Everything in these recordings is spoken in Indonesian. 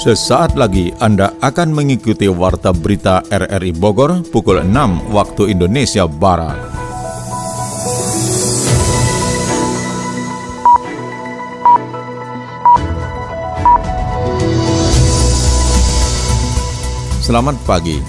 Sesaat lagi Anda akan mengikuti Warta Berita RRI Bogor pukul 6 waktu Indonesia Barat. Selamat pagi.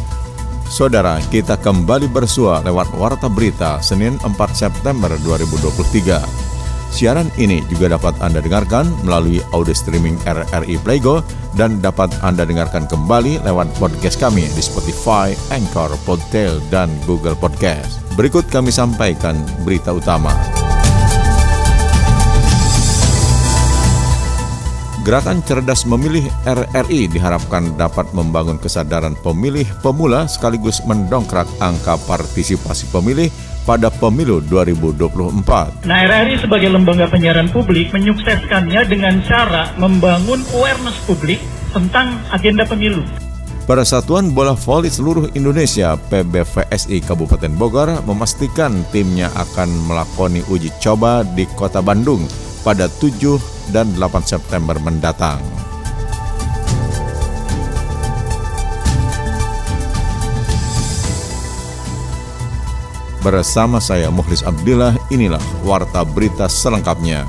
Saudara, kita kembali bersua lewat Warta Berita Senin 4 September 2023. Siaran ini juga dapat Anda dengarkan melalui audio streaming RRI Playgo dan dapat Anda dengarkan kembali lewat podcast kami di Spotify, Anchor, Podtail, dan Google Podcast. Berikut kami sampaikan berita utama. Gerakan Cerdas Memilih RRI diharapkan dapat membangun kesadaran pemilih pemula sekaligus mendongkrak angka partisipasi pemilih pada pemilu 2024. Nah, RRI sebagai lembaga penyiaran publik menyukseskannya dengan cara membangun awareness publik tentang agenda pemilu. Persatuan Bola Voli Seluruh Indonesia PBVSI Kabupaten Bogor memastikan timnya akan melakoni uji coba di Kota Bandung pada 7 dan 8 September mendatang. Bersama saya Muhlis Abdillah, inilah Warta Berita selengkapnya.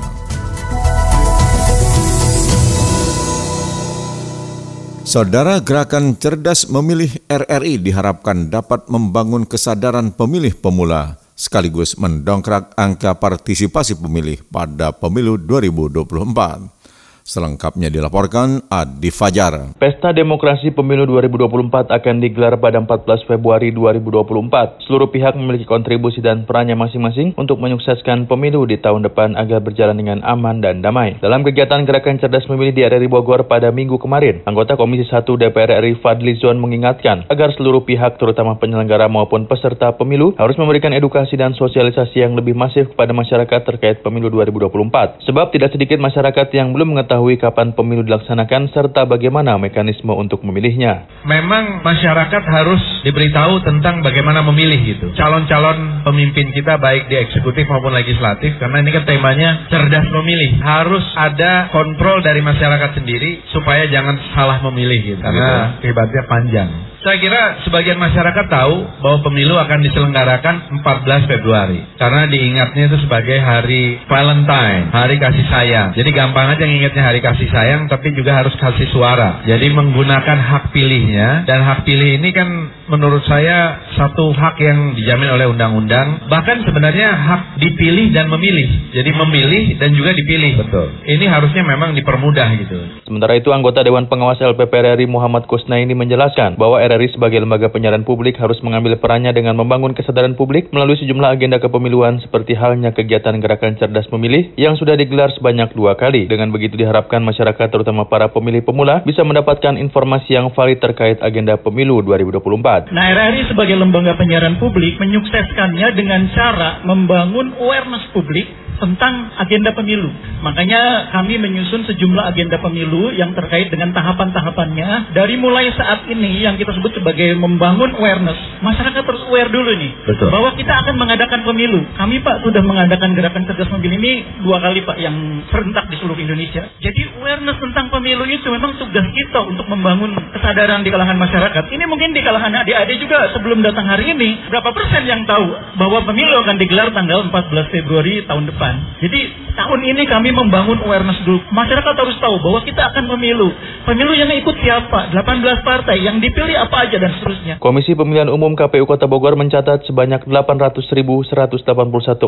Saudara Gerakan Cerdas Memilih RRI diharapkan dapat membangun kesadaran pemilih pemula sekaligus mendongkrak angka partisipasi pemilih pada pemilu 2024. Selengkapnya dilaporkan Adi Fajar. Pesta Demokrasi Pemilu 2024 akan digelar pada 14 Februari 2024. Seluruh pihak memiliki kontribusi dan perannya masing-masing untuk menyukseskan pemilu di tahun depan agar berjalan dengan aman dan damai. Dalam kegiatan Gerakan Cerdas Memilih di RRI Bogor pada minggu kemarin, anggota Komisi 1 DPR RI Fadli Zon mengingatkan agar seluruh pihak terutama penyelenggara maupun peserta pemilu harus memberikan edukasi dan sosialisasi yang lebih masif kepada masyarakat terkait pemilu 2024. Sebab tidak sedikit masyarakat yang belum mengetahui mengetahui kapan pemilu dilaksanakan serta bagaimana mekanisme untuk memilihnya. Memang masyarakat harus diberitahu tentang bagaimana memilih gitu. Calon-calon pemimpin kita baik di eksekutif maupun legislatif karena ini kan temanya cerdas memilih. Harus ada kontrol dari masyarakat sendiri supaya jangan salah memilih gitu. Karena akibatnya panjang. Saya kira sebagian masyarakat tahu bahwa pemilu akan diselenggarakan 14 Februari. Karena diingatnya itu sebagai hari Valentine, hari kasih sayang. Jadi gampang aja ngingetnya hari kasih sayang, tapi juga harus kasih suara. Jadi menggunakan hak pilihnya, dan hak pilih ini kan menurut saya satu hak yang dijamin oleh undang-undang. Bahkan sebenarnya hak dipilih dan memilih. Jadi memilih dan juga dipilih. Betul. Ini harusnya memang dipermudah gitu. Sementara itu anggota Dewan Pengawas LPP RI Muhammad Kusna ini menjelaskan bahwa RRI sebagai lembaga penyiaran publik harus mengambil perannya dengan membangun kesadaran publik melalui sejumlah agenda kepemiluan seperti halnya kegiatan gerakan cerdas memilih yang sudah digelar sebanyak dua kali. Dengan begitu diharapkan masyarakat terutama para pemilih pemula bisa mendapatkan informasi yang valid terkait agenda pemilu 2024. Nah, RRI sebagai lembaga penyiaran publik menyukseskannya dengan cara membangun awareness publik tentang agenda pemilu. Makanya kami menyusun sejumlah agenda pemilu yang terkait dengan tahapan-tahapannya dari mulai saat ini yang kita sebut sebagai membangun awareness. Masyarakat harus aware dulu nih Betul. bahwa kita akan mengadakan pemilu. Kami Pak sudah mengadakan gerakan cerdas memilih ini dua kali Pak yang serentak di seluruh Indonesia. Jadi awareness tentang pemilu itu memang tugas kita untuk membangun kesadaran di kalangan masyarakat. Ini mungkin di kalangan adik-adik juga sebelum datang hari ini berapa persen yang tahu bahwa pemilu akan digelar tanggal 14 Februari tahun depan. Jadi tahun ini kami membangun awareness dulu. Masyarakat harus tahu bahwa kita akan pemilu. Pemilu yang ikut siapa? 18 partai. Yang dipilih apa aja dan seterusnya. Komisi Pemilihan Umum KPU Kota Bogor mencatat sebanyak 800.181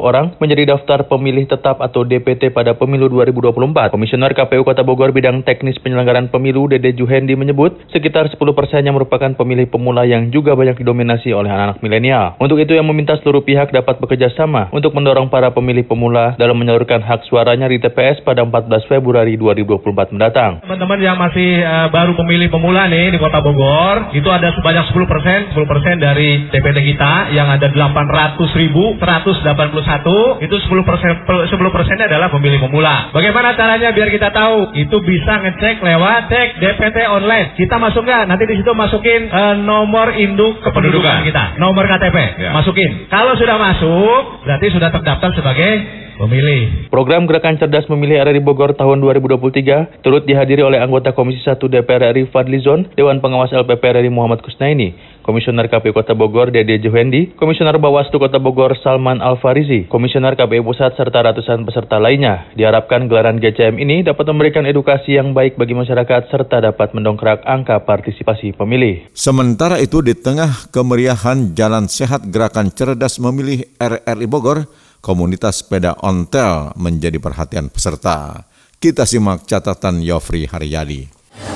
orang menjadi daftar pemilih tetap atau DPT pada pemilu 2024. Komisioner KPU Kota Bogor bidang teknis penyelenggaraan pemilu Dede Juhendi menyebut sekitar 10 persen yang merupakan pemilih pemula yang juga banyak didominasi oleh anak-anak milenial. Untuk itu yang meminta seluruh pihak dapat bekerja sama untuk mendorong para pemilih pemula dalam menyalurkan hak suaranya di TPS pada 14 Februari 2024 mendatang. Teman-teman yang masih uh, baru pemilih pemula nih di Kota Bogor, itu ada sebanyak 10 persen, 10 persen dari DPT kita yang ada 800.181, itu 10 persen, 10 persennya adalah pemilih pemula. Bagaimana caranya biar kita tahu? Itu bisa ngecek lewat cek DPT online. Kita masuk nggak? Nanti di situ masukin uh, nomor induk kependudukan kita, nomor KTP, Ya. masukin. Kalau sudah masuk, berarti sudah terdaftar sebagai pemilih. Program Gerakan Cerdas Memilih RRI Bogor tahun 2023 turut dihadiri oleh anggota Komisi 1 DPR RI Fadlizon, Dewan Pengawas LPP RRI Muhammad Kusnaini, Komisioner KPU Kota Bogor Dede Juhendi, Komisioner Bawaslu Kota Bogor Salman Alfarizi, Komisioner KPU Pusat serta ratusan peserta lainnya. Diharapkan gelaran GCM ini dapat memberikan edukasi yang baik bagi masyarakat serta dapat mendongkrak angka partisipasi pemilih. Sementara itu di tengah kemeriahan Jalan Sehat Gerakan Cerdas Memilih RRI Bogor, komunitas sepeda ontel menjadi perhatian peserta. Kita simak catatan Yofri Haryadi.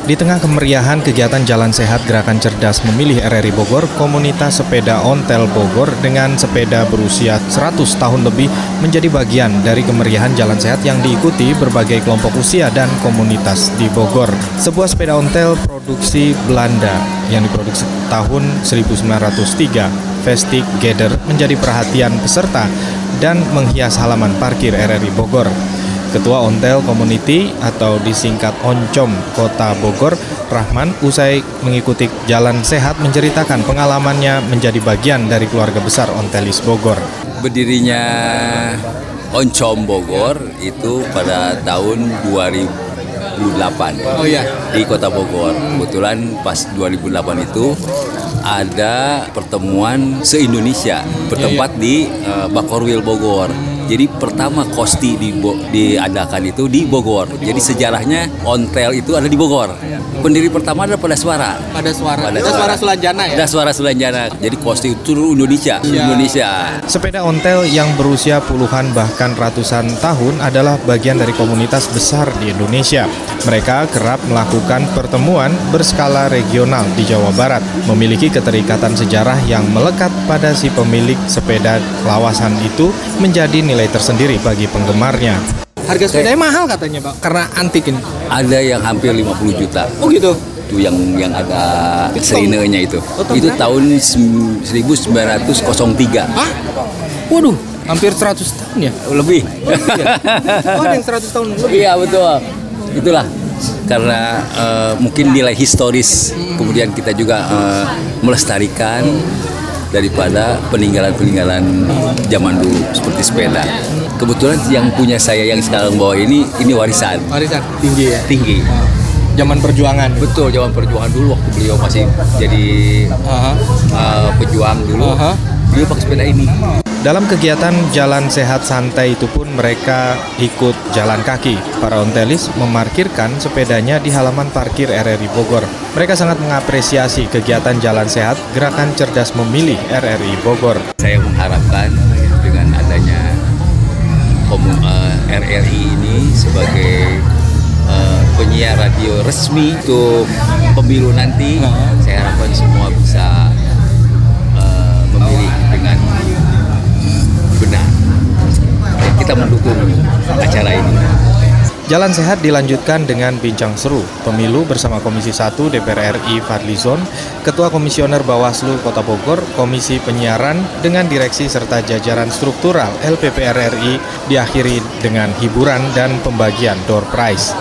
Di tengah kemeriahan kegiatan Jalan Sehat Gerakan Cerdas Memilih RRI Bogor, komunitas sepeda ontel Bogor dengan sepeda berusia 100 tahun lebih menjadi bagian dari kemeriahan Jalan Sehat yang diikuti berbagai kelompok usia dan komunitas di Bogor. Sebuah sepeda ontel produksi Belanda yang diproduksi tahun 1903, Vestic Gather menjadi perhatian peserta dan menghias halaman parkir RRI Bogor. Ketua Ontel Community atau disingkat Oncom Kota Bogor, Rahman, usai mengikuti jalan sehat menceritakan pengalamannya menjadi bagian dari keluarga besar Ontelis Bogor. Berdirinya Oncom Bogor itu pada tahun 2008 Oh iya. di Kota Bogor. Kebetulan pas 2008 itu ada pertemuan se-Indonesia bertempat di uh, Bakorwil Bogor. Jadi pertama Kosti di Bo- diadakan itu di Bogor. Jadi sejarahnya ontel itu ada di Bogor. Pendiri pertama adalah pada suara. Pada suara. Pada Itu suara Sulanjana ya? Ada suara Sulanjana. Jadi Kosti itu seluruh Indonesia, Iya. Indonesia. Sepeda ontel yang berusia puluhan bahkan ratusan tahun adalah bagian dari komunitas besar di Indonesia. Mereka kerap melakukan pertemuan berskala regional di Jawa Barat, memiliki keterikatan sejarah yang melekat pada si pemilik sepeda lawasan itu menjadi nilai tersendiri bagi penggemarnya. Harga sepedanya mahal katanya Pak, karena antik ini. Ada yang hampir 50 juta. Oh gitu? itu yang yang ada serinenya itu. Oh, tahun itu tahun sem- 1903. Hah? Waduh, hampir 100 tahun ya? Lebih. Oh, iya. oh ada yang 100 tahun lebih? Iya betul. Itulah karena eh, mungkin nilai historis kemudian kita juga eh, melestarikan daripada peninggalan-peninggalan zaman dulu seperti sepeda. Kebetulan yang punya saya yang sekarang bawa ini ini warisan Warisan tinggi ya? tinggi. Zaman perjuangan. Betul zaman perjuangan dulu waktu beliau masih jadi Aha. eh, pejuang dulu. Aha. Beliau pakai sepeda ini. Dalam kegiatan jalan sehat santai itu pun mereka ikut jalan kaki. Para ontelis memarkirkan sepedanya di halaman parkir RRI Bogor. Mereka sangat mengapresiasi kegiatan jalan sehat Gerakan Cerdas Memilih RRI Bogor. Saya mengharapkan dengan adanya eh, RRI ini sebagai eh, penyiar radio resmi untuk pemilu nanti, saya harapkan semua bisa kita mendukung acara ini. Jalan sehat dilanjutkan dengan bincang seru pemilu bersama Komisi 1 DPR RI Fadlizon, Ketua Komisioner Bawaslu Kota Bogor, Komisi Penyiaran dengan direksi serta jajaran struktural LPPR RI diakhiri dengan hiburan dan pembagian door prize.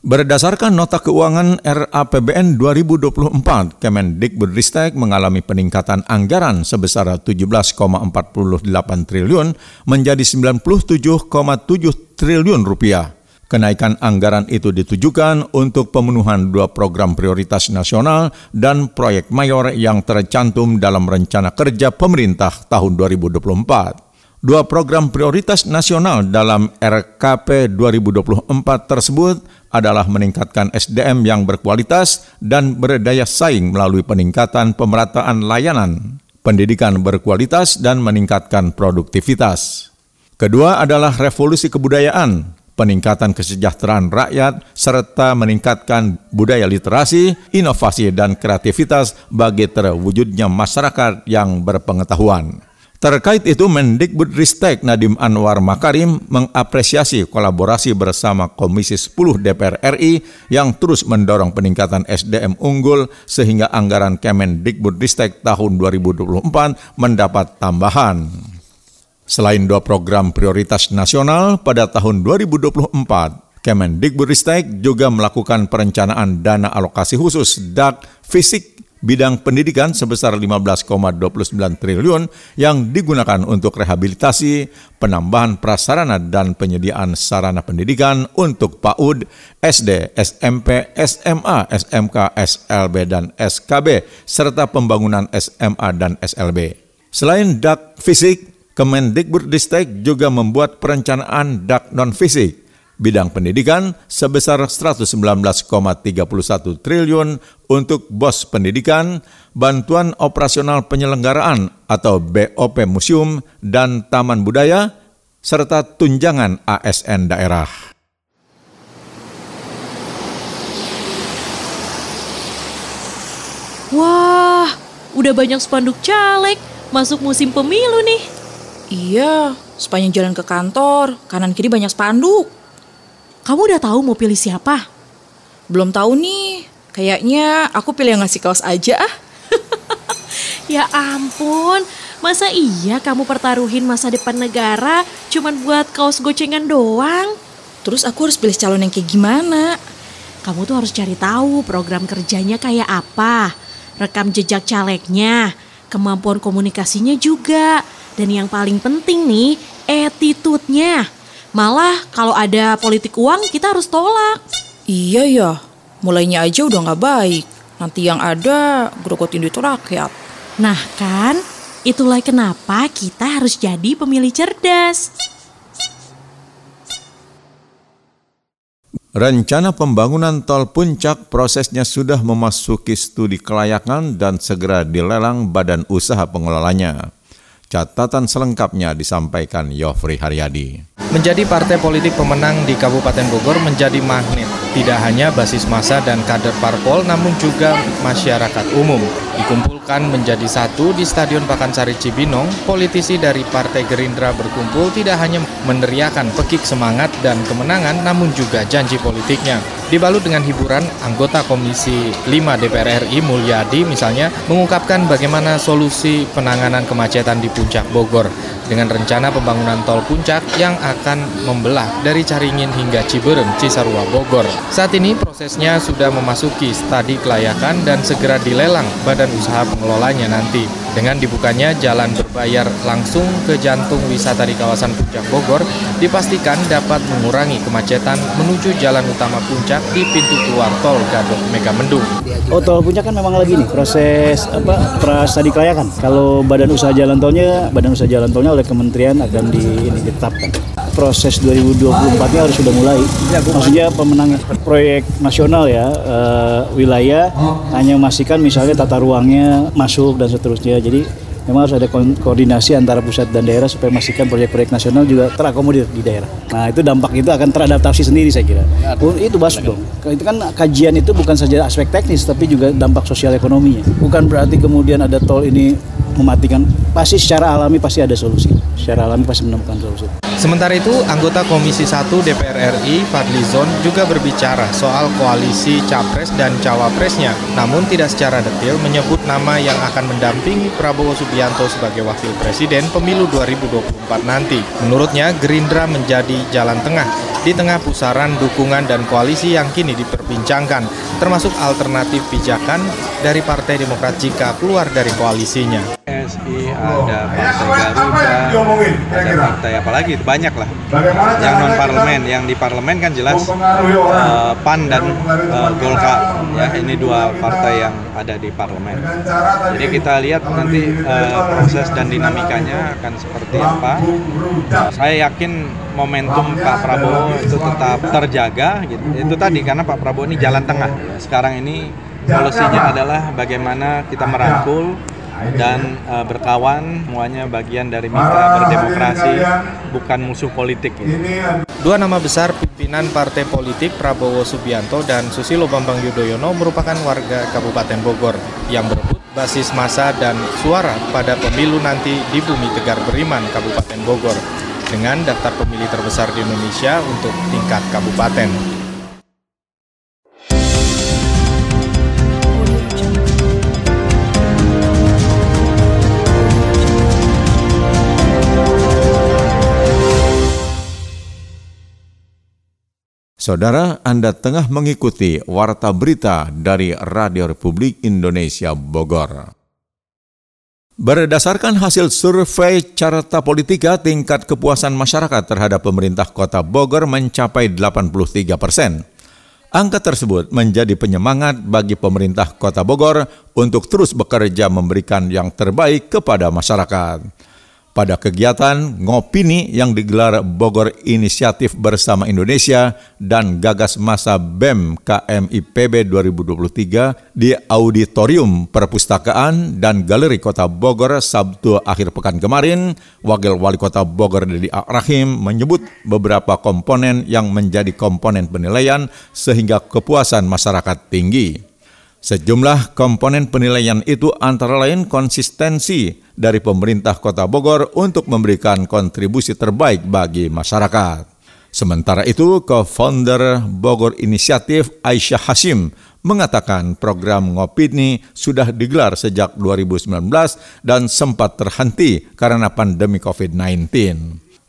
Berdasarkan nota keuangan RAPBN 2024, Kemendikbudristek mengalami peningkatan anggaran sebesar 17,48 triliun menjadi 97,7 triliun rupiah. Kenaikan anggaran itu ditujukan untuk pemenuhan dua program prioritas nasional dan proyek mayor yang tercantum dalam rencana kerja pemerintah tahun 2024. Dua program prioritas nasional dalam RKP 2024 tersebut adalah meningkatkan SDM yang berkualitas dan berdaya saing melalui peningkatan pemerataan layanan, pendidikan berkualitas dan meningkatkan produktivitas. Kedua adalah revolusi kebudayaan, peningkatan kesejahteraan rakyat, serta meningkatkan budaya literasi, inovasi, dan kreativitas bagi terwujudnya masyarakat yang berpengetahuan. Terkait itu, Mendikbudristek Nadiem Anwar Makarim mengapresiasi kolaborasi bersama Komisi 10 DPR RI yang terus mendorong peningkatan SDM unggul sehingga anggaran Kemendikbudristek tahun 2024 mendapat tambahan. Selain dua program prioritas nasional pada tahun 2024, Kemendikbudristek juga melakukan perencanaan dana alokasi khusus DAK fisik bidang pendidikan sebesar 15,29 triliun yang digunakan untuk rehabilitasi, penambahan prasarana dan penyediaan sarana pendidikan untuk PAUD, SD, SMP, SMA, SMK, SLB dan SKB serta pembangunan SMA dan SLB. Selain DAK fisik, Kemendikbudristek juga membuat perencanaan DAK non-fisik bidang pendidikan sebesar 119,31 triliun untuk BOS pendidikan, bantuan operasional penyelenggaraan atau BOP museum dan taman budaya, serta tunjangan ASN daerah. Wah, udah banyak spanduk caleg masuk musim pemilu nih. Iya, sepanjang jalan ke kantor, kanan kiri banyak spanduk. Kamu udah tahu mau pilih siapa? Belum tahu nih. Kayaknya aku pilih yang ngasih kaos aja ah. ya ampun, masa iya kamu pertaruhin masa depan negara cuman buat kaos gocengan doang? Terus aku harus pilih calon yang kayak gimana? Kamu tuh harus cari tahu program kerjanya kayak apa, rekam jejak calegnya, kemampuan komunikasinya juga, dan yang paling penting nih, attitude-nya. Malah kalau ada politik uang kita harus tolak. Iya ya, mulainya aja udah nggak baik. Nanti yang ada grogotin duit rakyat. Nah kan, itulah kenapa kita harus jadi pemilih cerdas. Rencana pembangunan tol puncak prosesnya sudah memasuki studi kelayakan dan segera dilelang badan usaha pengelolanya. Catatan selengkapnya disampaikan Yofri Haryadi. Menjadi partai politik pemenang di Kabupaten Bogor menjadi magnet tidak hanya basis massa dan kader parpol namun juga masyarakat umum. Dikumpulkan menjadi satu di Stadion Pakansari Cibinong, politisi dari Partai Gerindra berkumpul tidak hanya meneriakan pekik semangat dan kemenangan namun juga janji politiknya. Dibalut dengan hiburan, anggota Komisi 5 DPR RI Mulyadi misalnya mengungkapkan bagaimana solusi penanganan kemacetan di Puncak Bogor dengan rencana pembangunan tol Puncak yang akan membelah dari Caringin hingga Ciberem, Cisarua, Bogor. Saat ini prosesnya sudah memasuki stadi kelayakan dan segera dilelang badan usaha pengelolanya nanti. Dengan dibukanya jalan berbayar langsung ke jantung wisata di kawasan Puncak Bogor, dipastikan dapat mengurangi kemacetan menuju jalan utama Puncak di pintu keluar tol Gadok Megamendung. Oh tol Puncak kan memang lagi nih proses apa pras tadi kelayakan. Kalau badan usaha jalan tolnya, badan usaha jalan tolnya oleh kementerian akan di, ini, ditetapkan. Proses 2024-nya harus sudah mulai. Maksudnya pemenang proyek nasional ya uh, wilayah hanya memastikan misalnya tata ruangnya masuk dan seterusnya jadi memang harus ada koordinasi antara pusat dan daerah supaya memastikan proyek-proyek nasional juga terakomodir di daerah. Nah itu dampak itu akan teradaptasi sendiri saya kira. Oh, itu masuk dong. Itu kan kajian itu bukan saja aspek teknis tapi juga dampak sosial ekonominya. Bukan berarti kemudian ada tol ini mematikan. Pasti secara alami pasti ada solusi. Secara alami pasti menemukan solusi. Sementara itu, anggota Komisi 1 DPR RI, Fadlizon, juga berbicara soal koalisi Capres dan Cawapresnya, namun tidak secara detail menyebut nama yang akan mendampingi Prabowo Subianto sebagai Wakil Presiden pemilu 2024 nanti. Menurutnya, Gerindra menjadi jalan tengah di tengah pusaran dukungan dan koalisi yang kini diperbincangkan, termasuk alternatif pijakan dari Partai Demokrat jika keluar dari koalisinya. PSI, ada Partai Garuda, ada partai apalagi banyak lah. Yang non parlemen, yang di parlemen kan jelas uh, PAN dan uh, Golkar. Ya, ini dua partai yang ada di parlemen. Jadi kita lihat nanti uh, proses dan dinamikanya akan seperti apa. Saya yakin momentum Pak Prabowo itu tetap terjaga. Gitu. Itu tadi karena Pak Prabowo ini jalan tengah. Sekarang ini solusinya adalah bagaimana kita merangkul dan uh, berkawan semuanya bagian dari mitra berdemokrasi bukan musuh politik gitu. Dua nama besar pimpinan partai politik Prabowo Subianto dan Susilo Bambang Yudhoyono merupakan warga Kabupaten Bogor yang berebut basis masa dan suara pada pemilu nanti di Bumi Tegar Beriman Kabupaten Bogor dengan daftar pemilih terbesar di Indonesia untuk tingkat kabupaten. Saudara, Anda tengah mengikuti Warta Berita dari Radio Republik Indonesia Bogor. Berdasarkan hasil survei Carta Politika, tingkat kepuasan masyarakat terhadap pemerintah kota Bogor mencapai 83 persen. Angka tersebut menjadi penyemangat bagi pemerintah kota Bogor untuk terus bekerja memberikan yang terbaik kepada masyarakat pada kegiatan Ngopini yang digelar Bogor Inisiatif Bersama Indonesia dan Gagas Masa BEM KMIPB 2023 di Auditorium Perpustakaan dan Galeri Kota Bogor Sabtu akhir pekan kemarin, Wakil Wali Kota Bogor Dedi Rahim menyebut beberapa komponen yang menjadi komponen penilaian sehingga kepuasan masyarakat tinggi. Sejumlah komponen penilaian itu antara lain konsistensi dari pemerintah Kota Bogor untuk memberikan kontribusi terbaik bagi masyarakat. Sementara itu, co-founder Bogor Inisiatif Aisyah Hashim mengatakan program Ngopini sudah digelar sejak 2019 dan sempat terhenti karena pandemi COVID-19.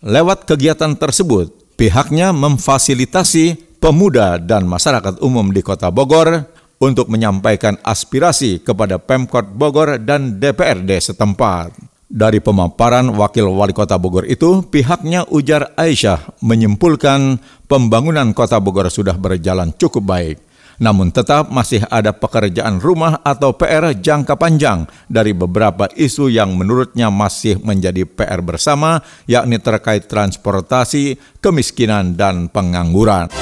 Lewat kegiatan tersebut, pihaknya memfasilitasi pemuda dan masyarakat umum di Kota Bogor untuk menyampaikan aspirasi kepada Pemkot Bogor dan DPRD setempat. Dari pemaparan Wakil Wali Kota Bogor itu, pihaknya ujar Aisyah menyimpulkan pembangunan Kota Bogor sudah berjalan cukup baik. Namun tetap masih ada pekerjaan rumah atau PR jangka panjang dari beberapa isu yang menurutnya masih menjadi PR bersama, yakni terkait transportasi, kemiskinan, dan pengangguran.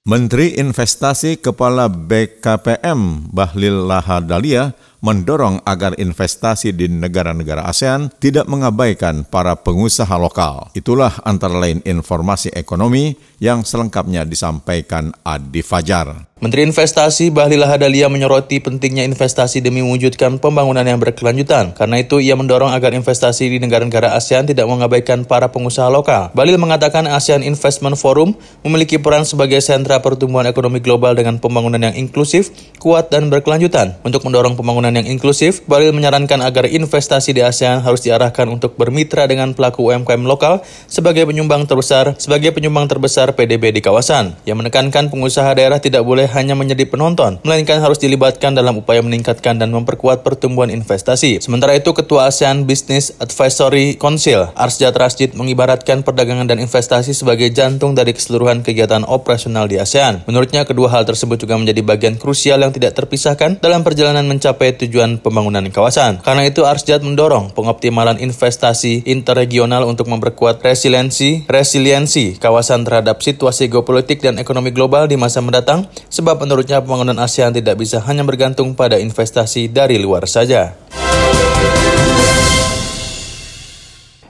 Menteri Investasi Kepala BKPM Bahlil Lahadalia mendorong agar investasi di negara-negara ASEAN tidak mengabaikan para pengusaha lokal. Itulah antara lain informasi ekonomi yang selengkapnya disampaikan Adi Fajar. Menteri Investasi Bahlil Lahadalia menyoroti pentingnya investasi demi mewujudkan pembangunan yang berkelanjutan. Karena itu, ia mendorong agar investasi di negara-negara ASEAN tidak mengabaikan para pengusaha lokal. Bahlil mengatakan ASEAN Investment Forum memiliki peran sebagai sentra pertumbuhan ekonomi global dengan pembangunan yang inklusif, kuat, dan berkelanjutan. Untuk mendorong pembangunan yang inklusif, Bahlil menyarankan agar investasi di ASEAN harus diarahkan untuk bermitra dengan pelaku UMKM lokal sebagai penyumbang terbesar sebagai penyumbang terbesar PDB di kawasan. Yang menekankan pengusaha daerah tidak boleh hanya menjadi penonton, melainkan harus dilibatkan dalam upaya meningkatkan dan memperkuat pertumbuhan investasi. Sementara itu, Ketua ASEAN Business Advisory Council, Arsjat Rasjid, mengibaratkan perdagangan dan investasi sebagai jantung dari keseluruhan kegiatan operasional di ASEAN. Menurutnya, kedua hal tersebut juga menjadi bagian krusial yang tidak terpisahkan dalam perjalanan mencapai tujuan pembangunan kawasan. Karena itu, Arsjat mendorong pengoptimalan investasi interregional untuk memperkuat resiliensi resiliensi kawasan terhadap situasi geopolitik dan ekonomi global di masa mendatang sebab menurutnya pembangunan ASEAN tidak bisa hanya bergantung pada investasi dari luar saja.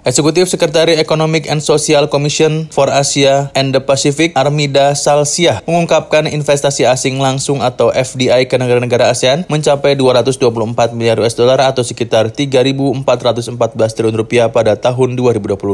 Eksekutif Sekretari Economic and Social Commission for Asia and the Pacific Armida Salsiah mengungkapkan investasi asing langsung atau FDI ke negara-negara ASEAN mencapai 224 miliar US dollar atau sekitar 3.414 triliun rupiah pada tahun 2022.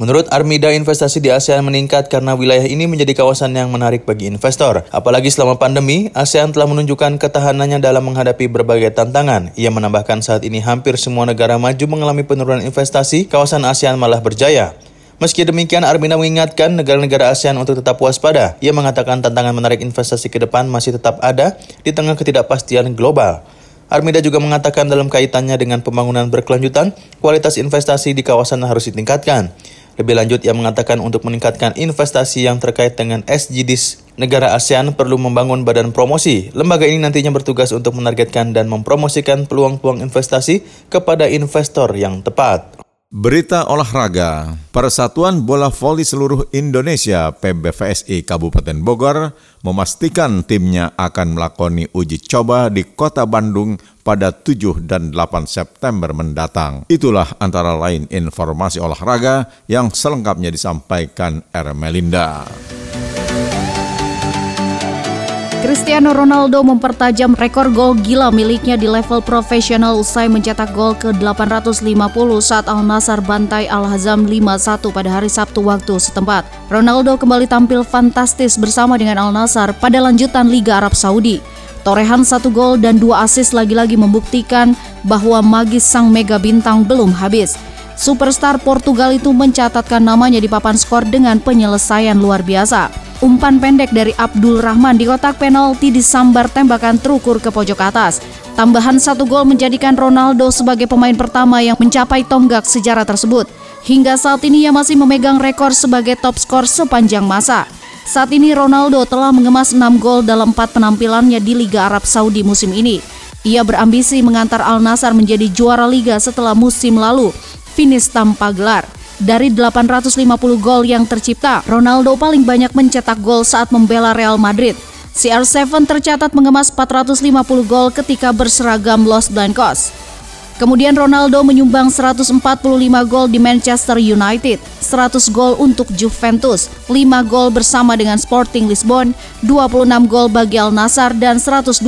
Menurut Armida, investasi di ASEAN meningkat karena wilayah ini menjadi kawasan yang menarik bagi investor. Apalagi selama pandemi, ASEAN telah menunjukkan ketahanannya dalam menghadapi berbagai tantangan. Ia menambahkan saat ini hampir semua negara maju mengalami penurunan investasi, kawasan ASEAN malah berjaya. Meski demikian, Armina mengingatkan negara-negara ASEAN untuk tetap waspada. Ia mengatakan tantangan menarik investasi ke depan masih tetap ada di tengah ketidakpastian global. Armida juga mengatakan dalam kaitannya dengan pembangunan berkelanjutan, kualitas investasi di kawasan harus ditingkatkan. Lebih lanjut, ia mengatakan untuk meningkatkan investasi yang terkait dengan SDGs, negara ASEAN perlu membangun badan promosi. Lembaga ini nantinya bertugas untuk menargetkan dan mempromosikan peluang-peluang investasi kepada investor yang tepat. Berita olahraga, Persatuan Bola Voli Seluruh Indonesia PBVSI Kabupaten Bogor memastikan timnya akan melakoni uji coba di kota Bandung pada 7 dan 8 September mendatang. Itulah antara lain informasi olahraga yang selengkapnya disampaikan Ermelinda. Cristiano Ronaldo mempertajam rekor gol gila miliknya di level profesional usai mencetak gol ke-850 saat Al Nassr bantai Al Hazam 5-1 pada hari Sabtu waktu setempat. Ronaldo kembali tampil fantastis bersama dengan Al Nassr pada lanjutan Liga Arab Saudi. Torehan satu gol dan dua asis lagi-lagi membuktikan bahwa magis sang mega bintang belum habis. Superstar Portugal itu mencatatkan namanya di papan skor dengan penyelesaian luar biasa. Umpan pendek dari Abdul Rahman di kotak penalti disambar tembakan terukur ke pojok atas. Tambahan satu gol menjadikan Ronaldo sebagai pemain pertama yang mencapai tonggak sejarah tersebut. Hingga saat ini ia masih memegang rekor sebagai top skor sepanjang masa. Saat ini Ronaldo telah mengemas 6 gol dalam 4 penampilannya di Liga Arab Saudi musim ini. Ia berambisi mengantar Al Nassr menjadi juara liga setelah musim lalu, finish tanpa gelar. Dari 850 gol yang tercipta, Ronaldo paling banyak mencetak gol saat membela Real Madrid. CR7 tercatat mengemas 450 gol ketika berseragam Los Blancos. Kemudian Ronaldo menyumbang 145 gol di Manchester United, 100 gol untuk Juventus, 5 gol bersama dengan Sporting Lisbon, 26 gol bagi Al Nassr dan 123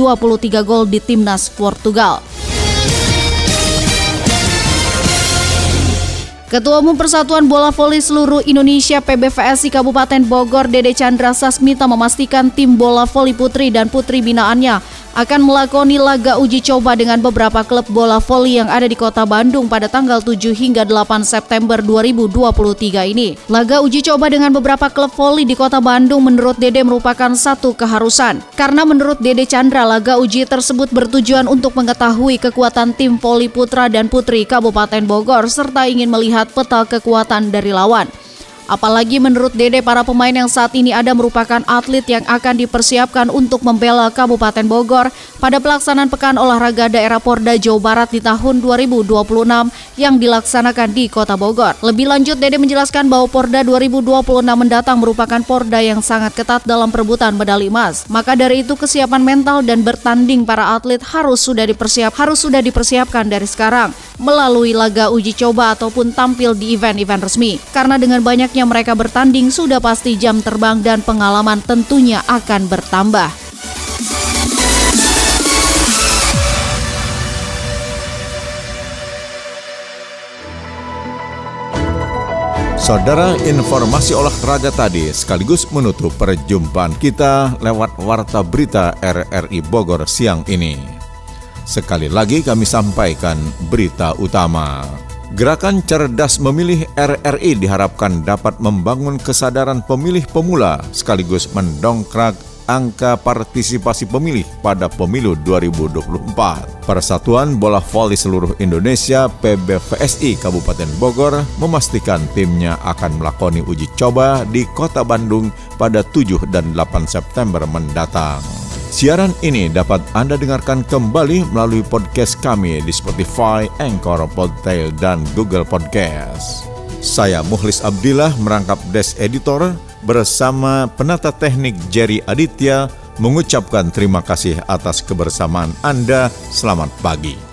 gol di timnas Portugal. Ketua Umum Persatuan Bola Voli Seluruh Indonesia PBVSI Kabupaten Bogor Dede Chandra Sasmita memastikan tim bola voli putri dan putri binaannya akan melakoni laga uji coba dengan beberapa klub bola voli yang ada di kota Bandung pada tanggal 7 hingga 8 September 2023 ini. Laga uji coba dengan beberapa klub voli di kota Bandung menurut Dede merupakan satu keharusan. Karena menurut Dede Chandra, laga uji tersebut bertujuan untuk mengetahui kekuatan tim voli putra dan putri Kabupaten Bogor serta ingin melihat peta kekuatan dari lawan. Apalagi menurut Dede para pemain yang saat ini ada merupakan atlet yang akan dipersiapkan untuk membela Kabupaten Bogor pada pelaksanaan Pekan Olahraga Daerah Porda Jawa Barat di tahun 2026 yang dilaksanakan di Kota Bogor. Lebih lanjut Dede menjelaskan bahwa Porda 2026 mendatang merupakan Porda yang sangat ketat dalam perebutan medali emas. Maka dari itu kesiapan mental dan bertanding para atlet harus sudah dipersiap harus sudah dipersiapkan dari sekarang melalui laga uji coba ataupun tampil di event-event resmi. Karena dengan banyaknya saatnya mereka bertanding sudah pasti jam terbang dan pengalaman tentunya akan bertambah. Saudara, informasi olahraga tadi sekaligus menutup perjumpaan kita lewat Warta Berita RRI Bogor siang ini. Sekali lagi kami sampaikan berita utama. Gerakan Cerdas Memilih RRI diharapkan dapat membangun kesadaran pemilih pemula sekaligus mendongkrak angka partisipasi pemilih pada pemilu 2024. Persatuan Bola Voli Seluruh Indonesia PBVSI Kabupaten Bogor memastikan timnya akan melakoni uji coba di Kota Bandung pada 7 dan 8 September mendatang. Siaran ini dapat Anda dengarkan kembali melalui podcast kami di Spotify, Anchor, Podtail, dan Google Podcast. Saya Muhlis Abdillah merangkap Des Editor bersama penata teknik Jerry Aditya mengucapkan terima kasih atas kebersamaan Anda. Selamat pagi.